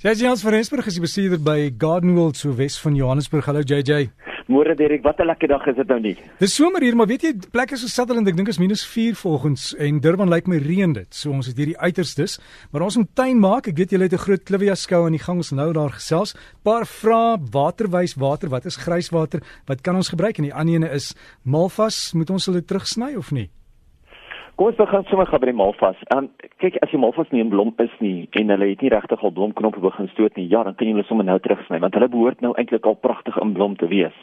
JJ Hans van Rensburg is die bestuurder by Garden World so Wes van Johannesburg. Hallo JJ. Môre Derek, wat 'n lekker dag is dit nou nie. Dis somer hier, maar weet jy, plekke so Sutherland, ek dink is minus 4 volgens en Durban lyk my reën dit. So ons het hierdie uiterstes, maar ons moet tuin maak. Ek weet julle het 'n groot Clivia skou aan die gang, ons nou daar gesels. Paar vrae, waterwys water, wat is grijswater? Wat kan ons gebruik? En die ander ene is malvas, moet ons hulle terugsny of nie? Kom ons begin sommer gou by die malvas. Ehm um, kyk as jy malvas nie in blom is nie en hulle het nie regtig al blomknoppe begin stoot nie, ja, dan kan jy hulle sommer nou terugsny want hulle behoort nou eintlik al pragtig in blom te wees.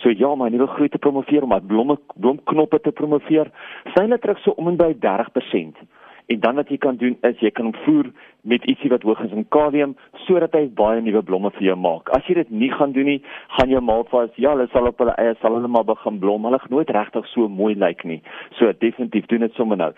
So ja, maar nuwe groei te promoveer om blomme blomknoppe te promoveer, sny hulle terug so om en by 30%. En dan wat jy kan doen is jy kan hom voer met ietsie wat hoog is in kalium sodat hy baie nuwe blomme vir jou maak. As jy dit nie gaan doen nie, gaan jou malvas, ja, hulle sal op hulle eie sal hulle maar begin blom. Hulle gaan nooit regtig so mooi lyk nie. So definitief doen dit sommer nou.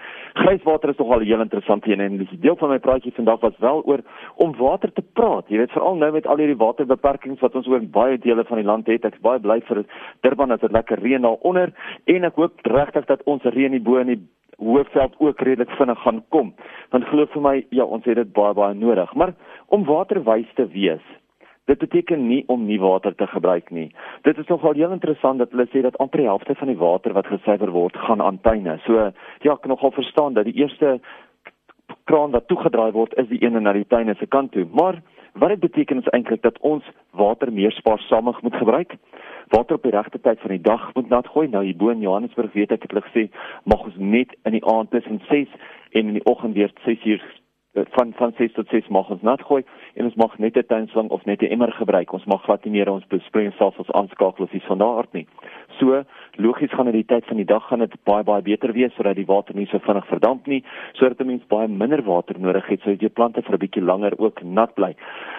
Grijswater is nogal heel interessante een en dis deel van my praatjie vandag was wel oor om water te praat. Jy weet veral nou met al hierdie waterbeperkings wat ons oor baie dele van die land het. Ek's baie bly vir Durban dat dit lekker reën daaronder en ek hoop regtig dat ons reën hier bo in die Hoofveld ook redelik vinnig gaan kom. Want glo vir my, ja, ons het dit baie baie nodig. Maar om waterwys te wees, dit beteken nie om nie water te gebruik nie. Dit is nogal heel interessant dat hulle sê dat amper die helfte van die water wat gesuiwer word, gaan aan tuine. So ja, ek kan nogal verstaan dat die eerste kraan wat toegedraai word is die ene na die tuine se kant toe. Maar wat dit beteken is eintlik dat ons water meer spaarsamig moet gebruik water op die regte tyd van die dag moet nat gooi. Nou hier bo in Johannesburg weet ek het hulle gesê mag ons net in die aand tussen 6 en in die oggend weer 6 uur Eh, van van 6 tot 6 mag ons nat gooi en ons mag net 'n tuinslang of net 'n emmer gebruik. Ons mag glad nie meer ons besproeiingsstelsels aanskakel of iets van daardie. So, logies gaan in die tyd van die dag gaan dit baie baie beter wees sodat die water nie so vinnig verdamp nie, sodat 'n mens baie minder water nodig het sodat jou plante vir 'n bietjie langer ook nat bly.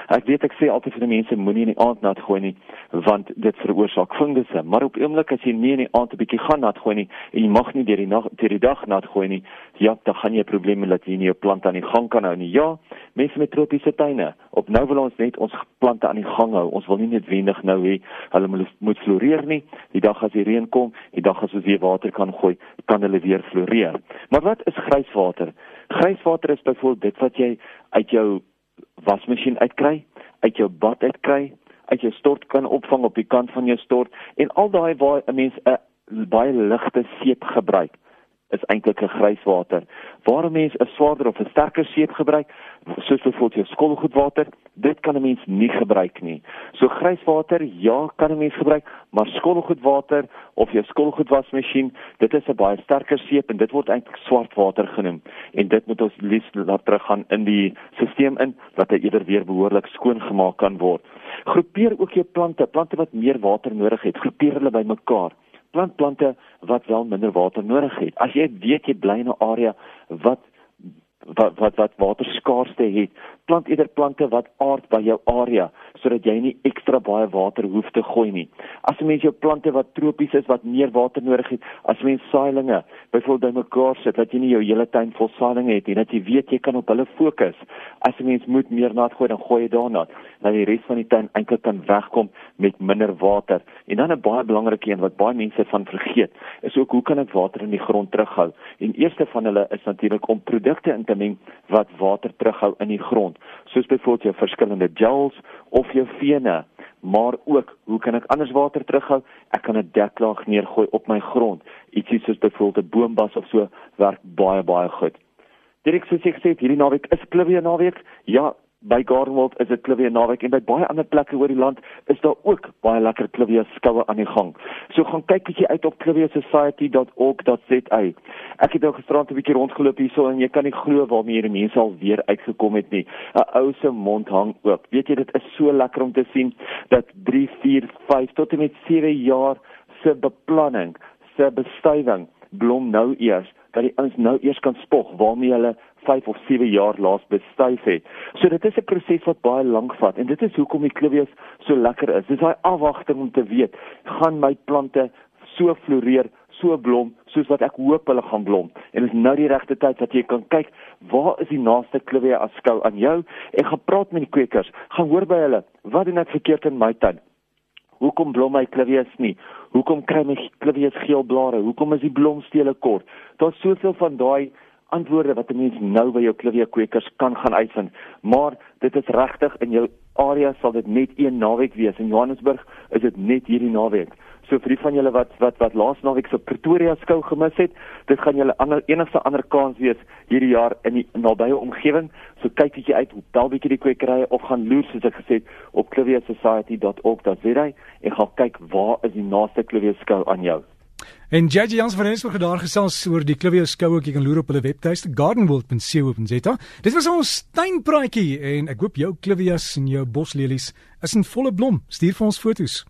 Ek weet ek sê altyd vir die mense moenie in die aand nat gooi nie want dit veroorsaak fungusse, maar op oomblik as jy nie in die aand 'n bietjie gaan nat gooi nie en jy mag nie deur die nag deur die dag nat gooi nie, ja, dan gaan jy probleme hê dat jy nie jou plant aan die gang kan nou nie. Ja, mense met tropiese tuine. Op nou wil ons net ons plante aan die gang hou. Ons wil nie noodwendig nou hê hulle moet floreer nie. Die dag as die reën kom, die dag as ons weer water kan gooi, kan hulle weer floreer. Maar wat is grijswater? Grijswater is byvoorbeeld dit wat jy uit jou wasmasjien uitkry, uit jou bad uitkry, uit jou stort kan opvang op die kant van jou stort en al daai waar 'n mens 'n baie ligte seep gebruik is eintlik 'n grijswater. Waar 'n mens 'n swaarder of 'n sterker seep gebruik, soos byvoorbeeld jou skottelgoedwater, dit kan 'n mens nie gebruik nie. So grijswater, ja, kan 'n mens gebruik, maar skottelgoedwater of jou skottelgoedwasmasjien, dit is 'n baie sterker seep en dit word eintlik swartwater genoem. En dit moet ons liefs laat teruggaan in die stelsel in dat hy eerder weer behoorlik skoon gemaak kan word. Groepeer ook jou plante, plante wat meer water nodig het, groepeer hulle bymekaar plant plante wat wel minder water nodig het. As jy weet jy bly in 'n area wat wat wat wat waterskaarste het, plant eerder plante wat aard by jou area sodat jy nie ekstra baie water hoef te gooi nie. As 'n mens jou plante wat tropies is wat meer water nodig het, as mens saailinge byvoorbeeld bymekaar sit dat jy nie jou hele tuin vol saailinge het nie, dat jy weet jy kan op hulle fokus. As 'n mens moet meer nat gooi, dan gooi jy daarna, dat die res van die tuin eintlik kan wegkom met minder water. En dan 'n baie belangrike een wat baie mense van vergeet, is ook hoe kan ek water in die grond terughou? En eerste van hulle is natuurlik om produkte in te meng wat water terughou in die grond, soos byvoorbeeld jou verskillende gels of jou vene, maar ook hoe kan ek anders water terughou? Ek kan 'n deklaag neergooi op my grond. Ietsie soos byvoorbeeld 'n boombas of so werk baie baie goed. Direk soos ek sê, hierdie naweek is Klivia naweek. Ja, by Gardenwold is dit Clivia naweek en by baie ander plekke oor die land is daar ook baie lekker Clivia skoue aan die gang. So gaan kyk bietjie uit op cliviasociety.org.za. Ek het nou gisterand 'n bietjie rondgeloop hierso en jy kan nie glo waarmee hierdie mense al weer uitgekom het nie. 'n Ou se mond hang oop. Weet jy dit is so lekker om te sien dat 3, 4, 5 tot en met 7 jaar se beplanning, se bestuiving blom nou eers dat die ouens nou eers kan spog waarmee hulle 5 of 7 jaar laas bestuif het. So dit is 'n proses wat baie lank vat en dit is hoekom die klivies so lekker is. Dis daai afwagting om te weet, gaan my plante so floreer, so blom soos wat ek hoop hulle gaan blom. En dis nou die regte tyd dat jy kan kyk, waar is die naaste klivie afskou aan jou en gaan praat met die kwekers. Gaan hoor by hulle, wat doen ek verkeerd in my tuin? Hoekom blom my klivies nie? Hoekom kry my klivies geel blare? Hoekom is die blomstele kort? Daar's soveel van daai antwoorde wat 'n mens nou by jou klivia kwekers kan gaan uitvind. Maar dit is regtig in jou area sal dit net een naweek wees. In Johannesburg is dit net hierdie naweek. So vir die van julle wat wat wat laas naweek se Pretoria skou gemis het, dit gaan julle ander enigste ander kans wees hierdie jaar in die nabye omgewing. So kyk bietjie uit, bel bietjie die kwekerye of gaan loer soos ek gesê het op cliviasociety.org.za en gaan kyk waar is die naaste klivia skou aan jou. En JJ Jans van Rensburg het daar gesels oor die Clivia skoue. Jy kan loer op hulle webtuiste gardenworld.co.za. Dit was ons tuinpraatjie en ek hoop jou Clivias en jou boslelies is in volle blom. Stuur vir ons foto's.